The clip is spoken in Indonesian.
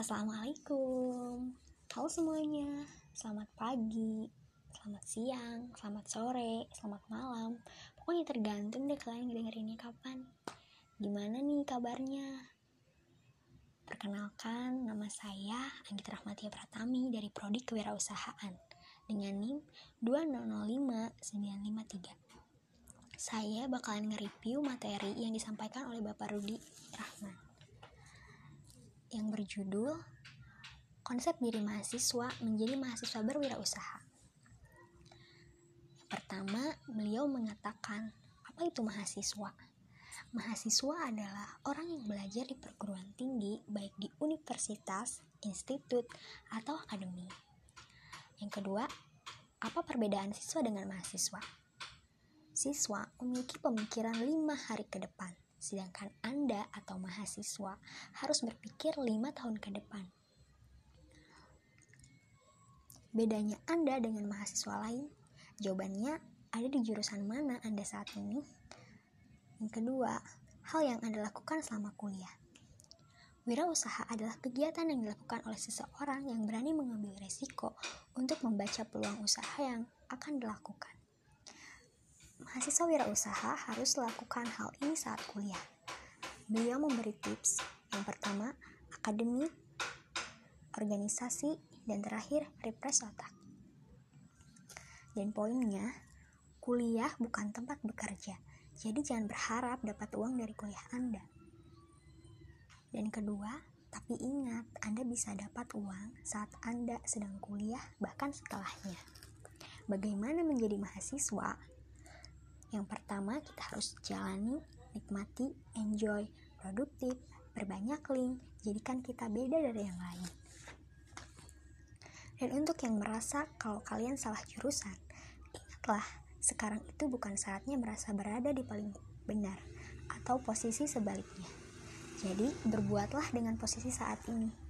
Assalamualaikum. Halo semuanya. Selamat pagi Selamat siang Selamat sore Selamat malam. Pokoknya tergantung deh kalian ngedengerinnya kapan. Gimana nih kabarnya? Perkenalkan nama saya Anggit Rahmatia Pratami dari Prodi Kewirausahaan dengan NIM 2055953 Saya bakalan nge-review materi yang disampaikan oleh Bapak Rudi Rahman yang berjudul Konsep Diri Mahasiswa Menjadi Mahasiswa Berwirausaha. Yang pertama, beliau mengatakan, apa itu mahasiswa? Mahasiswa adalah orang yang belajar di perguruan tinggi, baik di universitas, institut, atau akademi. Yang kedua, apa perbedaan siswa dengan mahasiswa? Siswa memiliki pemikiran lima hari ke depan, sedangkan Anda atau mahasiswa harus berpikir lima tahun ke depan. Bedanya Anda dengan mahasiswa lain? Jawabannya ada di jurusan mana Anda saat ini? Yang kedua, hal yang Anda lakukan selama kuliah. Wirausaha adalah kegiatan yang dilakukan oleh seseorang yang berani mengambil resiko untuk membaca peluang usaha yang akan dilakukan. Mahasiswa wirausaha harus melakukan hal ini saat kuliah. Beliau memberi tips. Yang pertama, akademik, organisasi, dan terakhir refresh otak. Dan poinnya, kuliah bukan tempat bekerja. Jadi jangan berharap dapat uang dari kuliah Anda. Dan kedua, tapi ingat, Anda bisa dapat uang saat Anda sedang kuliah bahkan setelahnya. Bagaimana menjadi mahasiswa? Yang pertama, kita harus jalani, nikmati, enjoy, produktif, berbanyak link, jadikan kita beda dari yang lain. Dan untuk yang merasa kalau kalian salah jurusan, ingatlah, sekarang itu bukan saatnya merasa berada di paling benar atau posisi sebaliknya. Jadi, berbuatlah dengan posisi saat ini.